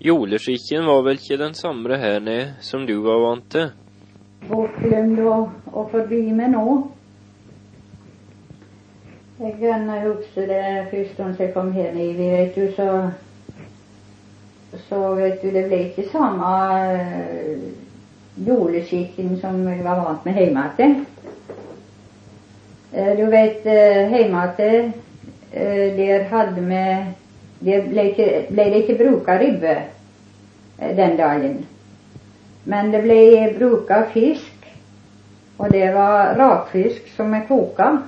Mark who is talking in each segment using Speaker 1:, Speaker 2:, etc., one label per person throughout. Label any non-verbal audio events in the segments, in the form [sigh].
Speaker 1: Juleskikken var väl inte den här, her som du var vant till?
Speaker 2: bortglömd och, och förbi mig nå. Jag kan huska det första jag kom hem i, vi vet ju så så vet du, det blev inte samma äh, juleskicken som jag var vant med hemma till. Eh, du vet, eh, hemma till, där hade med det blev, inte, blev det inte bruka ribbe Eh, den dagen. Men det blev brukad fisk. Och det var rakfisk som är kokad.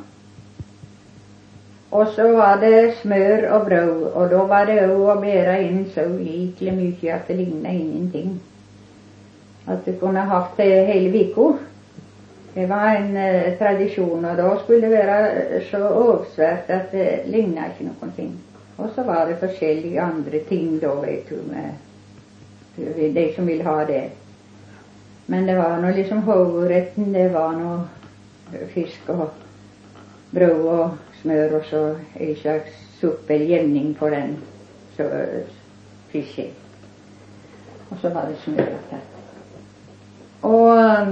Speaker 2: Och så var det smör och bröd och då var det att bära in så jäkla mycket att det lignade ingenting. Att du kunde haft det hela veckan. Det var en eh, tradition och då skulle det vara eh, så avsvärt att det lignade inte någonting. Och så var det försäljliga andra ting då vet du med de som vill ha det. Men det var nog liksom huvudrätten, det var nog fisk och bröd och smör och så en slags superjämning jämning på den så, fisken. Och så var det smöret här. Och,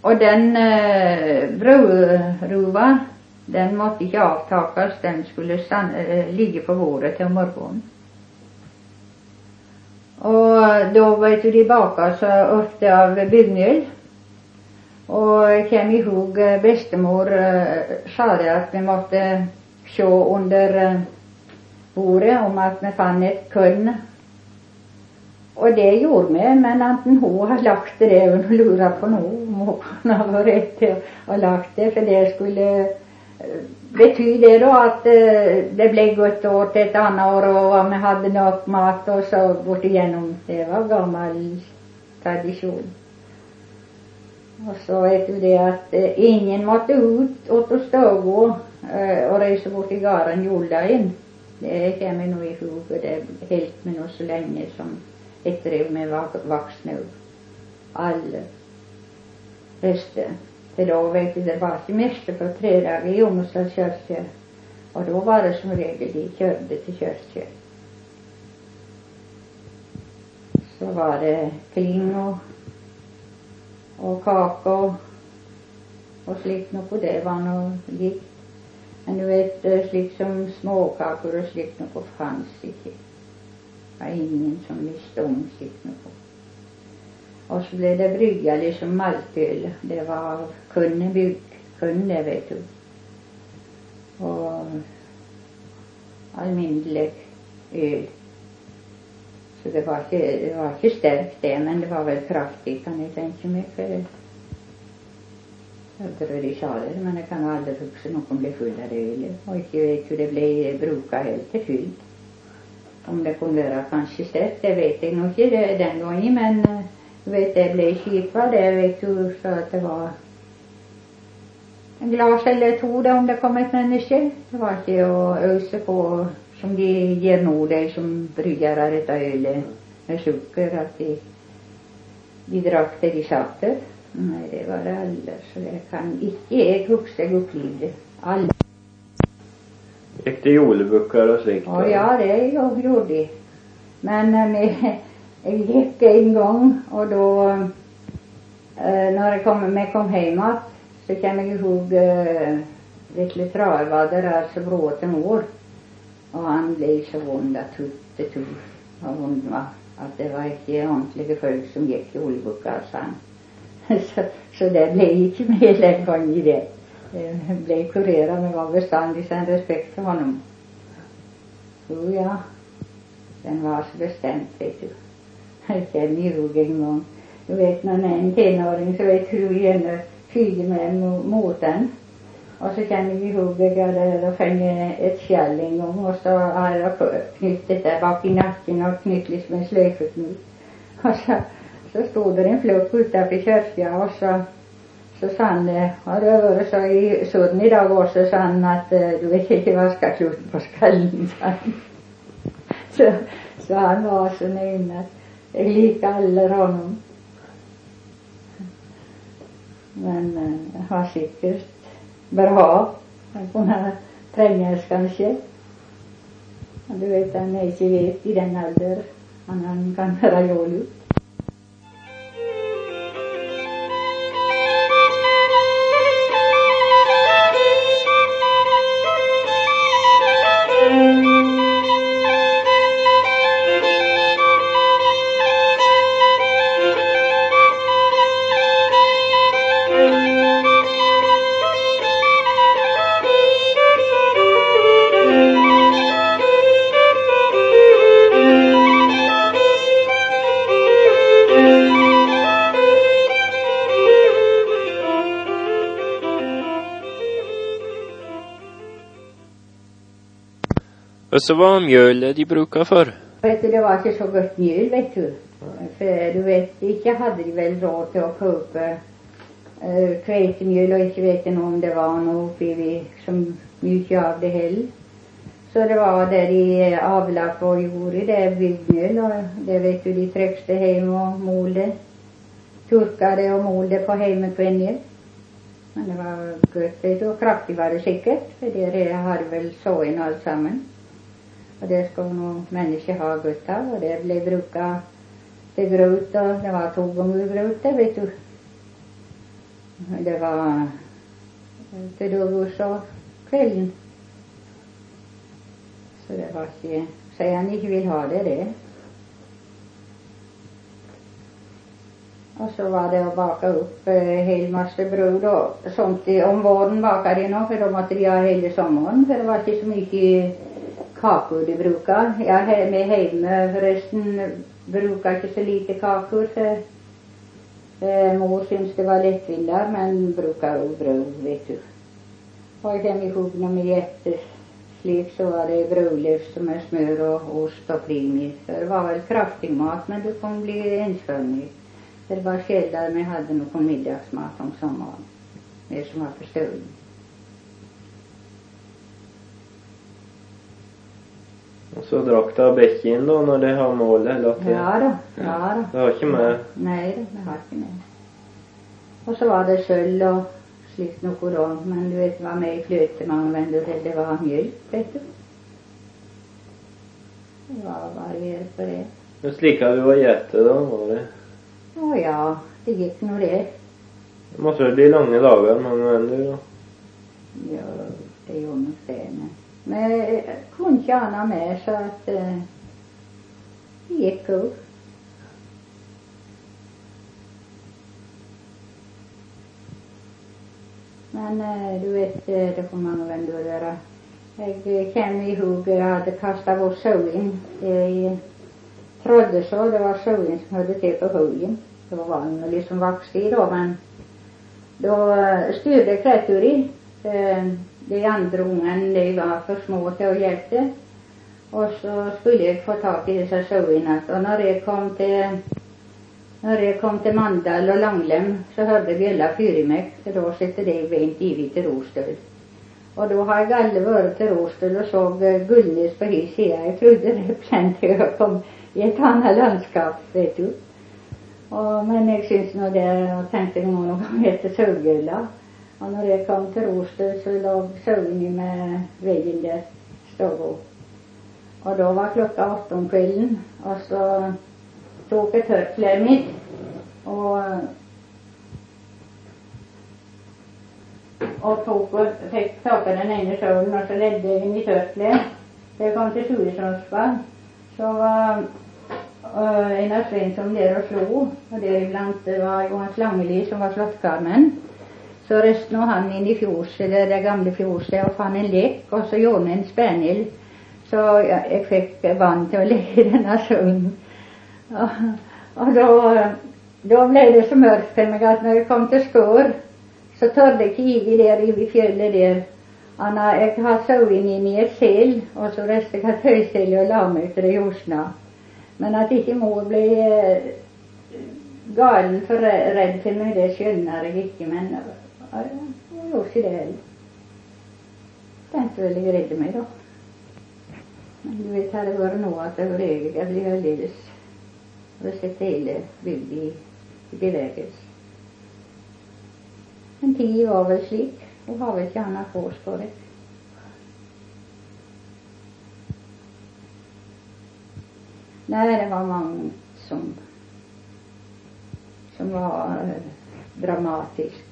Speaker 2: och den eh, brödruva, den måtte inte avtakas, den skulle stanna, eh, ligga på bordet till morgon. Och då var du, de så ofta av byggmjöl. Och jag kom ihåg eh, bestemor eh, sa det att vi måste se under eh, bordet om att vi fann ett kunn. Och det gjorde vi, men antingen hon har lagt det där och lurat på nog om hon har varit rätt och lagt det för det skulle betyder det då att eh, det blev gott åt ett annat år och om vi hade något mat och så bort igenom. Det var gammal tradition. Och så vet du det att eh, ingen måtte ut åt och stå eh, och resa bort i garen juldagen. Det kommer nog ihåg och det helt med nog så länge som ett drev med vuxna alla röster. För då vet du, det var semester för tre dagar i Åmåsla kyrka. Och då var det som regel de körde till kyrkan. Så var det kling och, och kakor och slikt nog på det var nog likt. Men du vet, slikt som småkakor och slikt nog på fanns inte. Det var ingen som visste om slikt nog på. Och så blev det brygga liksom maltöl. Det var av kunden Kunne vet du. Och almindelig öl. Så det var inte, det var inte starkt det, men det var väl kraftigt kan jag tänka mig för jag tror de sa det, men jag kan aldrig huska någon blev full av öl. Och inte vet hur det blev bruka helt till fylld. Om det kunde vara kanske starkt, det vet jag nog inte den gången, men eh, vet det blev kipa det vet du så att det var en glas eller två då om det kom ett människa. Det var inte att ösa på som de ger nog dig som bryggare detta öl med socker att de de drack det de satte. Nej, det var det alldeles. Så det kan icke jag huxa uppleva det. Aldrig.
Speaker 1: Gick det julbukar och slikt?
Speaker 2: Ja, ja, det gjorde de. Men med en gick en gång och då eh, när jag kom, med kom hemåt så kan jag ihåg eh, Vetle travade där bråten år och han blev så ond att tuttetut vad hon var. Att det var inte ordentliga folk som gick i olbuckar sa han. [laughs] Så, så det blev inte mer den gången i det. Eh, jag blev kurerad, men var beständigt en respekt för honom. Jo ja. Den var så bestämd, vet du jag ihåg en gång. Du vet när man är en tenåring så vet hur du gärna flyger med mot motorn. Och så kan vi ihåg där och hade ett skall en gång och så har jag knutit där bak i nacken och knutit liksom en slöjfeknut. Och så, så stod det en flock utanför kyrkan och så så sa han, har det varit så i sudden idag också, sa han att eh, du vet inte vad ska kluten på skallen, sa han. [laughs] Så, så han var så nöjd att jag likar honom. Men eh, har säkert bra. Han kunde trängas kanske. Du vet, han är inte vet i den åldern. Han, kan höra jål
Speaker 1: Och så var mjölet de brukade för.
Speaker 2: Vet du, det var inte så gott mjöl, vet du. För du vet, inte hade de väl råd till att köpa eh, äh, kvetemjöl och inte vet om det var något uppe som mycket av det heller. Så det var det de avlade och gjorde, det byggmjöl och det vet du, de tryckte hem och molde. Turkade och molde på hemmekvännor. Men det var gott, vet du, och kraftigt var det säkert, för det har väl såen alltsammans. Och det ska nog människor ha gott av och det blev brukat till gröt och det var två gånger gröt det vet du. Det var till dagurs och kvällen. Så det var inte, säger han inte vill ha det det. Och så var det att baka upp eh, hel massa bröd och sånt. Om våren bakade de nog för då måste de ha hela sommaren för det var inte så mycket kakor de brukar. Jag med hemma förresten brukar inte så lite kakor för eh, mor syns det var lättvillar men brukar bröd vet du. Och jag kommer ihåg när med jätteslik så var det brödlöst med smör och ost och primis. Det var väl kraftig mat men du kunde bli enskönig. Det var sällan vi hade någon middagsmat om sommaren. Det som var förstörd.
Speaker 1: Och så drack du av bäcken då när det har målet eller att det,
Speaker 2: Ja då, ja då.
Speaker 1: det har inte med.
Speaker 2: Nej då, det har inte med. Och så var det sköld och slikt något då. Men du vet vad med i flöte man vände till det var mjölk, vet du. Det var varierat på det.
Speaker 1: Hur slickade du var jätte då var det?
Speaker 2: Och ja, det gick nog det.
Speaker 1: Det måste väl bli långa dagar många vänder då?
Speaker 2: Ja, det gjorde nog det. Men, men jag kunde inte med så att eh, det gick upp. Men eh, du vet, eh, det får man nog ändå göra. Jag eh, kommer ihåg, jag hade kastat vår sågin eh, i Trolleså, det var sågin som hörde till på höjen. Då var den liksom vaxig då, men då eh, styrde Eh, de andra ungen, de var för små till att hjälpa. Och så skulle jag få tag i dessa sågorna. Och när jag kom till när jag kom till Mandal och Langlem så hörde alla Fyrimek, för då sitter det vänt givet till Rostöl. Och då har jag aldrig varit till Rostöl och såg eh, Gullnäs på hel sida. Jag trodde det sen jag kom i ett annat landskap, vet du. Och, men jag syns nog det, jag tänkte nog någon gång efter Sörgulla. Och när jag kom till Rostöl så låg sågen med väggen där, stod och. Då var klockan åtta om kvällen och så tog ett hörkläde mitt och och tog och fick tag på den ena sågen och så ledde jag in i hörklädet. När jag kom till Suresundsvall så var eh, uh, Einar Svensson där och slog och däribland var Johan Slangeli som var slottkarmen. Så resten av han in i fjorset, eller det gamla fjorset och fann en lek och så gjorde en spaniel. Så jag, fick band till att lägga i denna sång. Och, och då, då blev det så mörkt för mig att när jag kom till skor så törde i där i fjället där. Anna, jag har sovit in i ett sel och så reste jag töjsel och la mig för det josna. Men att inte mor blev eh, galen för rädd för mig, det skönare icke men ja, jag ikke det heller. Tänkte väl jag redde mig då. Men du vet, hade det varit jeg att över jeg blev aldeles och sett hele bygda i, i bevägelse. Men tid var väl slik och har vel ikke annet kors på det. Nei, det var mange som, som var eh, dramatisk.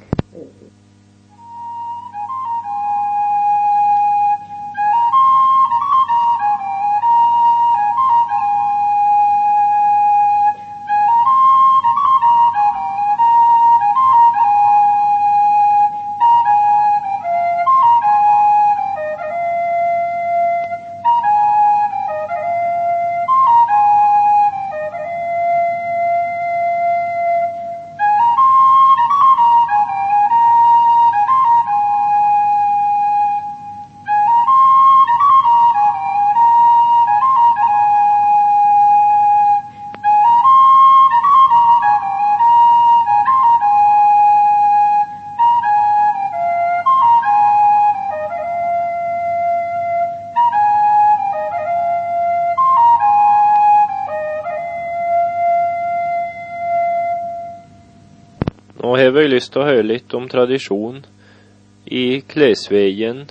Speaker 1: Nå har vi lyst til å om tradition i klesveien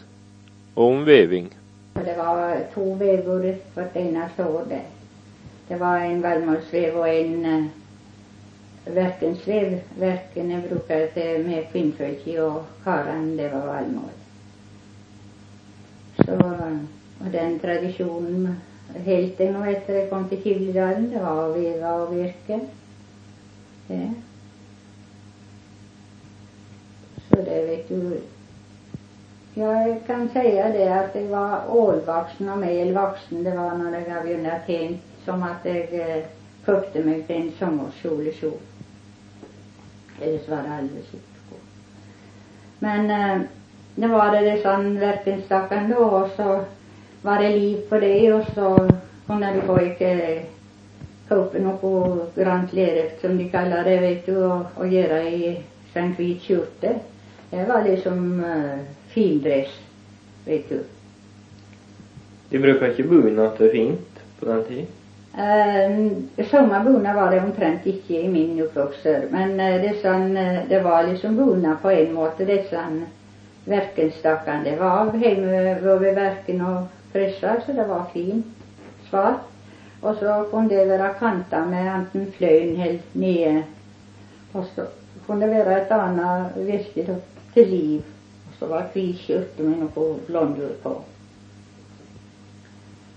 Speaker 1: och om väving.
Speaker 2: Och Det var två vävor vartennat år det. Det var en vallmålsväv och en eh, verkensväv. Verken brukade det med kvinnfolk och karan det var vallmål. Så, och den traditionen hälften och efter det kom till Kivledalen. Det var att veva och virke. Det. För det vet du jag kan säga det att det var ålvaxen och melvaxen. Det var när jag gav undan ting som att jag eh, köpte mig en sommarkjol i kjol. Eller så var det alldeles utgå. Men eh, det var det det sånn verkenstakken då och så var det liv på det och så kunde du pojke eh, köpa något grant leder som de kallar det vet du och, och göra i en vit skjorta. Det var liksom uh, findress, vet du.
Speaker 1: De brukar ikke bunad til fint på den tid.
Speaker 2: Uh, Sommerbona var det omtrent ikke i min oppvokser, men uh, det, sånn, uh, det var liksom bona på en måte, disse verkenstakkene. Det var hjemme ved verken og pressa, så det var fint svart. Og så kunne det være kanta med enten fløyen helt nede, och så kunne det ett annat annet då till liv. Och så var hvit skjorte med något blondur på.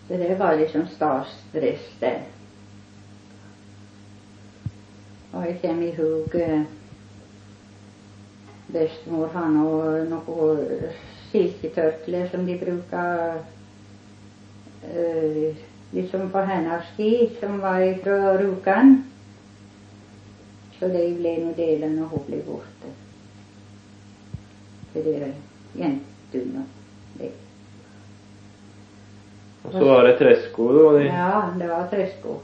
Speaker 2: Så det var liksom stadsdress det. Och jag kommer ihåg eh, bestemor han och något silketørkle som de bruker eh, liksom på hennes tid, som var ifrån Rukan. Så de ble nå delen når hun ble borte. For det er jentene. Det.
Speaker 1: Og så var det tresko, da. De.
Speaker 2: Ja, det var tresko.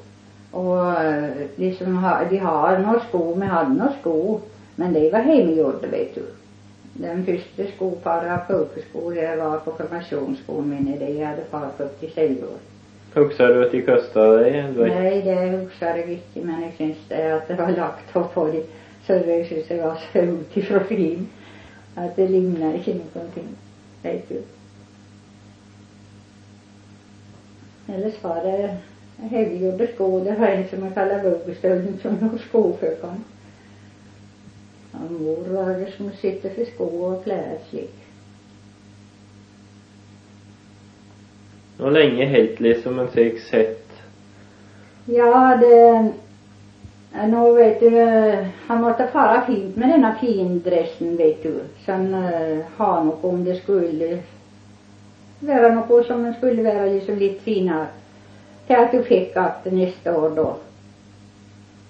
Speaker 2: Og eh, liksom, ha- de har noen sko, vi hadde noen sko, men de var hjemmegjorte, vet du. Den første skoparet av pojkesko, det var på konfirmasjonsskolen min, de hadde far fått i
Speaker 1: Huxar du att de kasta dig Du.
Speaker 2: Nej, det husker jag inte, men jag syns det att det var lagt upp på det så det syns det var så ont ifra fin att det ligner inte någonting. vet du. Ellers var det høygjorte sko. Det var en som jeg kaller vågestølen, som låg skoføkene. Och mor var det som sitter för sko og klær Det
Speaker 1: var lenge helt liksom en fick sett?
Speaker 2: Ja, det eh, Nå vet du, eh, han måtte fara fint med denna findressen, vet du. som uh, eh, har något om det skulle vara något som skulle vara liksom lite finare. Till att du fick att nästa år då.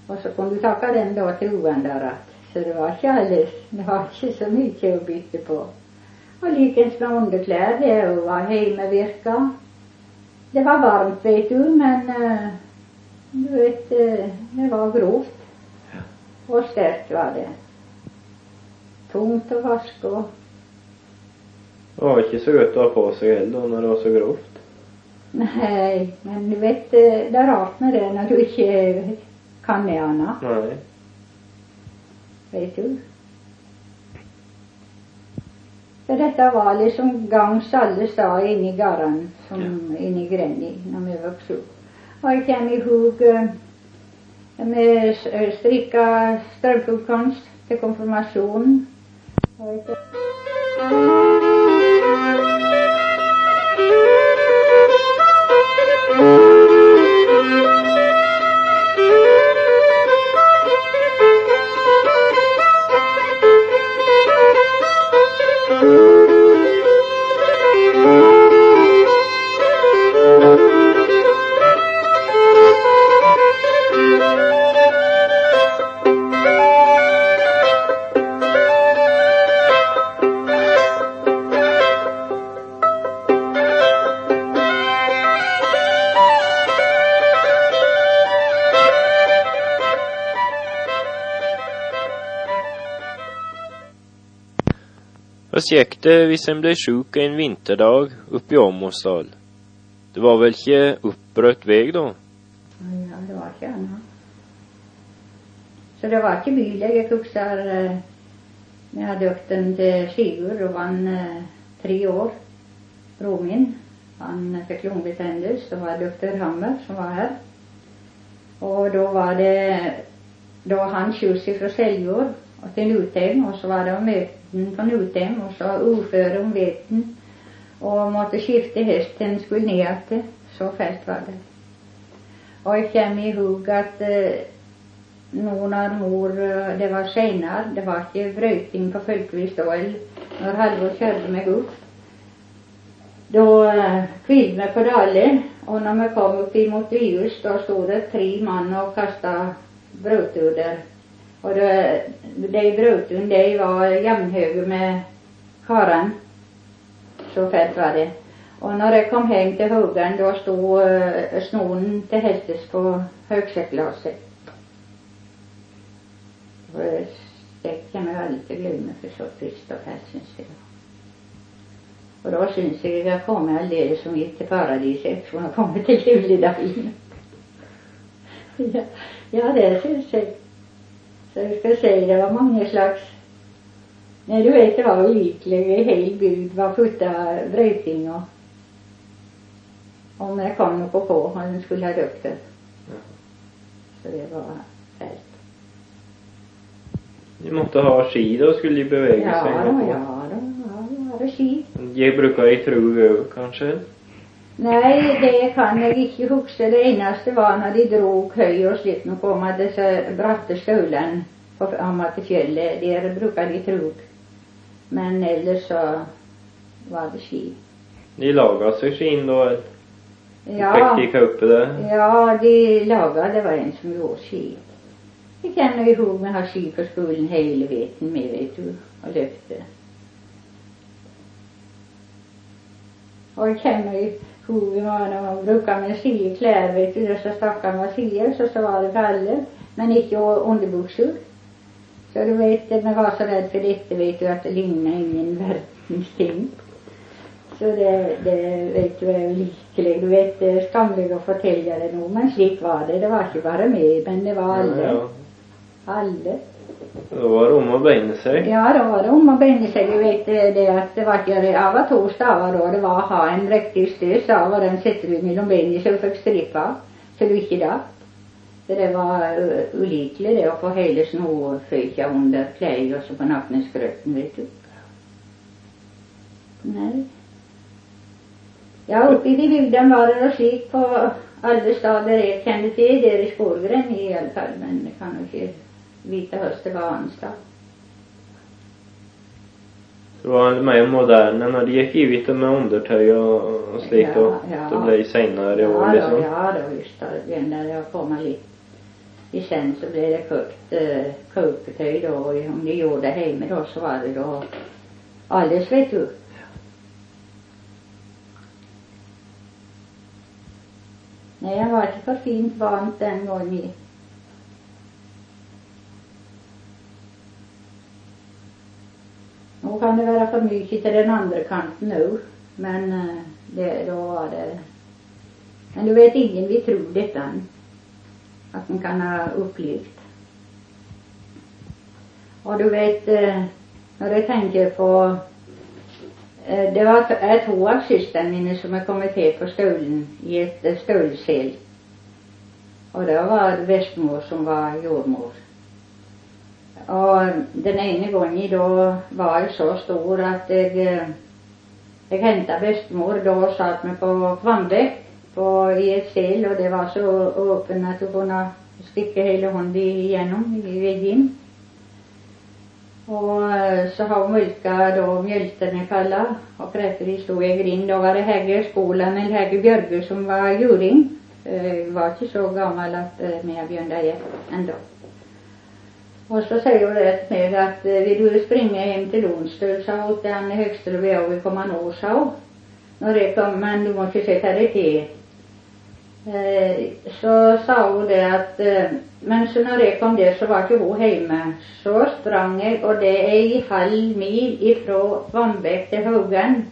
Speaker 2: Och så kom du tacka den då till uendret. Så det var inte alldeles, det var inte så mycket att byta på. Och likens med underkläder och var hjemmevirka. Det var varmt, vet du, men eh, du vet, eh, det var grovt. Og sterkt var det. Tungt å vaske og
Speaker 1: Det var ikke så godt å ha på seg heller når det var så grovt.
Speaker 2: Nei, men du vet, eh, det med det når du ikke kan det annet,
Speaker 1: Nei.
Speaker 2: vet du. For dette var liksom gangs alle steder inni gårdene, som inni Grenni, når vi vokste opp. Och jag kommer ihåg eh, med eh, stricka strumpor till konfirmation. Och jag-
Speaker 1: Vad vi det hvis en blev sjuk en vinterdag uppe i Åmåsdal? Det var väl inte uppbrött väg då?
Speaker 2: Ja, det var inte annat. Så det var inte bil. Jag kuxar eh, när jag hade åkt den till Sigurd och var eh, tre år. Romin. Han fick lungbetändelse, Det var doktor Hammer som var här. Och då var det, då han skjuts ifrån Säljord och till Nutem och så var det möten på Nutem och så ordförande om veten. Och måtte skifta hästen skulle ner till. Så fält var det. Och jag kommer ihåg att eh, nog när mor, eh, det var senare, det var inte bröting på Folkvist då, när Halvor körde mig upp. Då eh, mig på dalen och när man kom upp emot Vius då stod det tre man och kastade brödtudder. Och då, det brödtun, det var jämnhög med karan. Så fett var det. Och när det kom hem till hugan då stod eh, uh, snoren till hästes på högsätglaset. Och det kan man aldrig glömma för så trist och fett syns det. Och då syns det att jag kommer alldeles som gick till paradiset från har kommit till Luleådalen. [laughs] ja, ja, det syns det. Så jag ska säga, det var många slags Nej, du vet, det var olikliga i hel bygd var futta bryting och om jag kom på på den skulle ha dött det. Så det var fält.
Speaker 1: Ni måste ha ski då skulle de beväga
Speaker 2: Ja,
Speaker 1: sig. något.
Speaker 2: ja, då, ja, då var det ski.
Speaker 1: De brukar i tro kanske?
Speaker 2: Nej, det kan jag inte huxa. Det enaste var när de drog höj och slipp och kom att dessa bratta stolen på Amaterfjället, där brukade de tro. Men eller så var det ski.
Speaker 1: De lagade sig skin då?
Speaker 2: Ja,
Speaker 1: Fick de uppe det?
Speaker 2: ja, de lagade, det var en som gjorde ski. Jag kommer ihåg med ha ski på skolan hela veten med, vet du, och löpte. Och jag kommer ihåg när man brukade med kläder, vet du, dessa stackarna sia, så så var det brallor, men inte underbyxor. Så du vet, man var så rädd för detta, vet du, att det lignade ingen världens ting. Så det, det vet du är likelig. Du vet, det är skamligt att fortälja det nog, men slik var det. Det var inte bara mig, men det var alla.
Speaker 1: Ja,
Speaker 2: Alla.
Speaker 1: Då var det om att bända sig.
Speaker 2: Ja, då var det om att bända sig. Du vet det, det att det var inte, jag var två stavar då. Det var att ha en riktig stöd stav och den sätter vi mellan benen så du fick strippa. Så du inte det? Så det var eh, olikligt det att få hela snåföka under kläder och så på nackensgröten, vet du. Nej. Ja, uppe i de bygden var det och slik på alla städer jag kände till, det där i Skålgren i alla fall, men det kan nog inte Vita hösten var Anstad.
Speaker 1: Så var det mer moderna när de gick givet med undertöj och, och slit
Speaker 2: Ja,
Speaker 1: och
Speaker 2: ja.
Speaker 1: det blev senare i år
Speaker 2: Ja,
Speaker 1: liksom.
Speaker 2: då, ja då, visst. då. Den där jag kommer lite i sen så blev det kokt, eh, koketöj då och om de gjorde hemma då så var det då alldeles vet du. Nej, jag var inte för fint vant den gången. Nu kan det vara för mycket till den andra kanten nu. Men eh, det, då var det men du vet ingen vi tror detta att man kan ha upplevt. Och du vet eh, när jag tänker på eh, det var är två av systrarna mina som har kommit hit på skolan i ett eh, Och det var det som var jordmor. Och den ene gången då var jag så stor att jag, eh, jag hämtade bestemor då och satt mig på Kvambäck på, i ett sel, och det var så öppen att du kunde sticka hela hunden igenom i väggen. Och eh, så har hun mjölkat då mjølterne kalla, och precis de jag grind. Då var det Hägge skolan eller Hägge Bjørge som var juring. Eh, jag var inte så gammal att vi har ändå. Och så säger hon det med att eh, at vill du springa hem till Lonstøl, sa hon, till Anne Högström och jag vill komma nå, sa hon Når jeg kom, men du måste sätta dig till. Eh, så sa hon det att eh, Men så när jeg kom det så var ju hon hemma. Så sprang jag och det är i halv mil ifrån Vambekk till Haugan.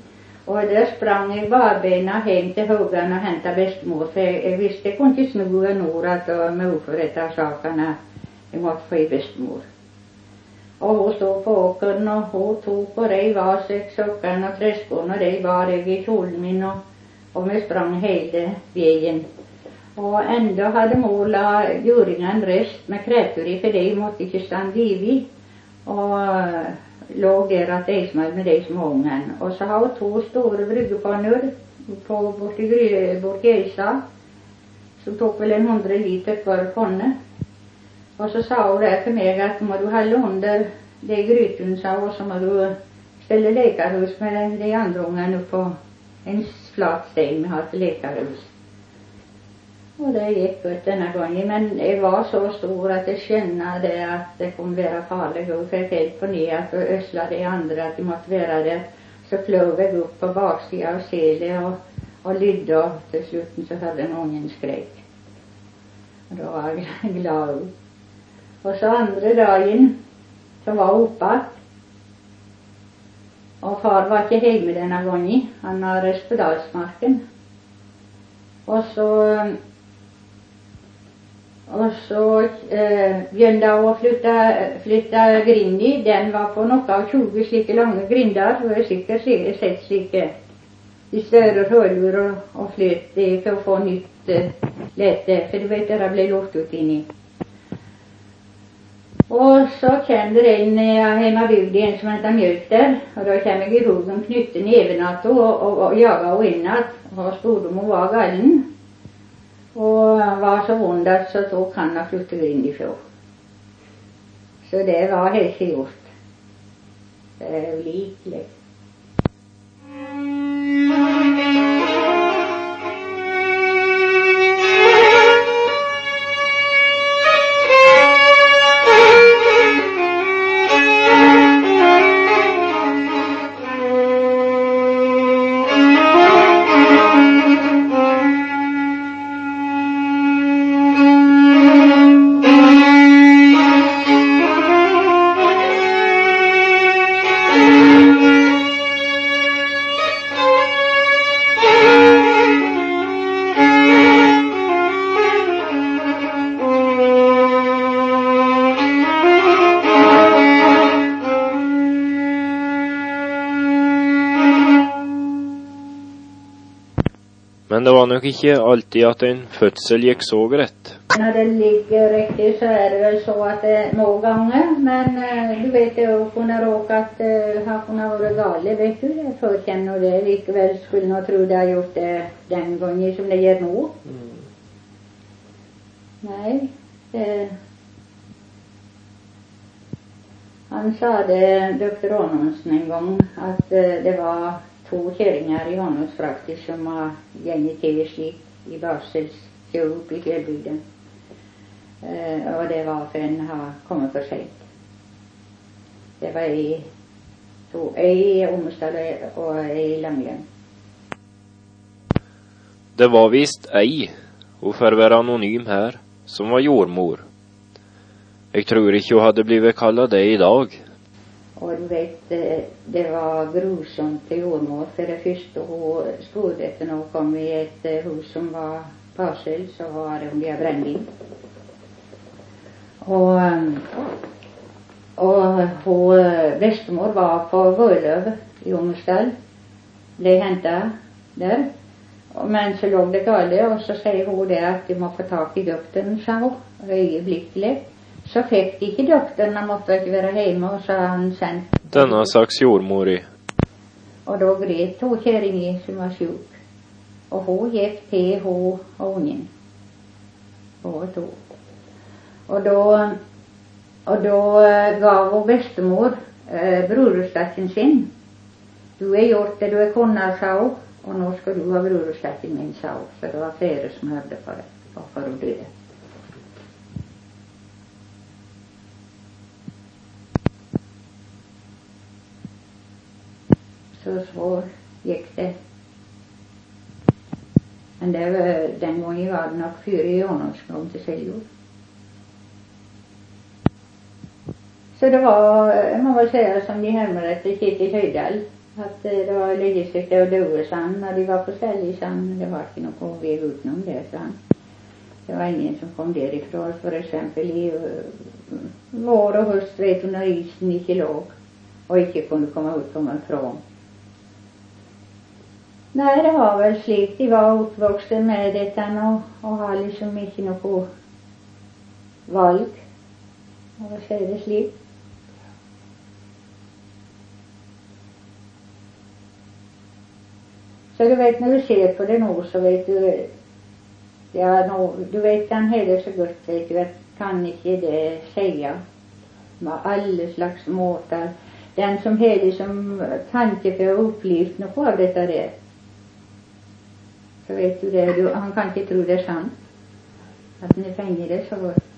Speaker 2: Och där sprang jag barbena hem till Haugan och hämtade bestmor, för jag visste jeg kunne ikke snu nord igjen med oförrätta sakerna dette sakene. Jeg måtte få ei bestemor. och hon sto på åkern och hun tog og reiv var sex sokkene och träskorna, de bar i kjolen min, och vi sprang hela vägen. Och ändå hade mor la juringene rest med kretur för dig de inte stanna stande ivi. och eh, låg där att eismel med de små ungene. Och så har hon två stora bryggepanner på bort i, bort i Eisa, som tog väl en hundra liter kvar panne. Och så sa hon det till mig att må du holde under de gryten, sa hon, så må du ställa läkarhus med de andre ungene på en flat sten vi har läkarhus. Och det gick ut denna gången, men det var så stor att jag kände det att det kommer vara farligt. Och fick helt på ner att ösla de andra, att de måste vara där. Så flög jag upp på baksidan och se det och och lydde, och till slutten så hade en ungen skräck. Och då var jag glad. Og så andre dagen så var hun oppe igjen. Og far var ikke hjemme denne gangen. Han har reist på Dalsmarken. Og så og så eh, begynte hun å flytte, flytte grinda. Den var på noe av 20 slike lange grinder. Du har sikkert sett slike. De større huller og, og flytt eh, for å få nytt eh, lete, for du vet det ble låst ut inni. Och så kände den en hjemme i en som hette Mjølk och då kände kommer jeg de knytte og och, och, och, och jaga och jager henne inn igjen Och var galen. Och han var så ond så så kan han flytta in ifrån. i. Så det var helt gjort. Det er likelig.
Speaker 1: Det ikke alltid at en fødsel gikk så greit.
Speaker 2: Når det ligger riktig, så er det vel så at det må ganger. Men eh, du vet det jo kunne råke at uh, han kunne vært gale, vet du. Jeg forkjenner det. Likevel skulle nå tro det har gjort det den gangen som det gjør nå. Nei, det Han sa det, doktor Aanonsen, en gang, at uh, det var två kärringar i Hånås som har gänget til slik i till upp i fjällbygden. Eh, och det var för en har kommit för sent. Det var i, två, i Ommestad och i Langen.
Speaker 1: Det var visst ej, och för att vara anonym här, som var jordmor. Jag tror inte jag hade blivit kallad det idag.
Speaker 2: Och, du vet, det var grusomt till jordmor. för det första hun spurte etter när hun kom i ett eh, hus som var barsel, så var det om de eh, Och, och, eh, och og bestemor var på Völöv i Ommersdal. Blev hämtad där. Men så låg det galet och så säger hon det att de må få tag i doktorn, sa hon, ögonblickligt. Så fick inte doktorn, han måtte inte vara hemma och så han sen.
Speaker 1: Denna slags jordmor i.
Speaker 2: Och då grät hon kärringen som var sjuk. Och hon gick till hon och ungen. Båda två. Och då, och då eh, gav hon bestemor eh, brorstacken sin. Du är gjort det du är kunnat, sa hon. Och nu ska du ha brorstacken min, sa hon. För det var flera som hörde på det. Varför hon döde. Så svårt gick det. Men det var, den gången var det nog fyra genomgång till Seljord. Så det var, man väl säga som de hemrätte i Höjdal, att eh, det var Liljestycke och Doresand när de var på Säljesand, det var inte någon väg ut någon därifrån. Det var ingen som kom därifrån, för exempel i uh, vår och höst vet hon när isen inte låg och inte kunde komma ut på en pråm. Nej, det har väl slik. De var uppvuxna med detta och, och har liksom inte något valg. Vad säger det slik? Så du vet när du ser på det nu så vet du, ja nu, du vet den heller så gott vet du att kan inte det säga med alla slags måtar. Den som heller som tanke för upplevt något av detta där. Så vet du det, du, han kan inte tro det är sant. Att ni fänger det så gott. Ja.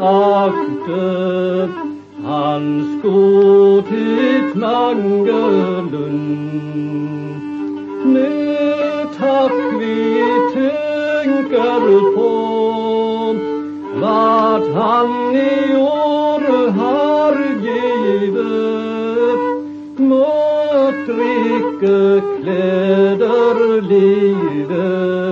Speaker 3: Akte hans godhet mangelund. Med tack vi tänker på vad han i år har givet. Mått drikke kläder livet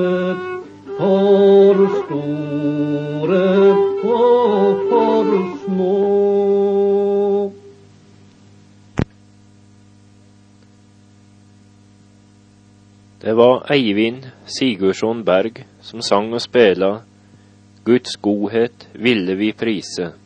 Speaker 1: Det var Eivind Sigurdsson Berg som sang och spelade Guds godhet ville vi prisa'.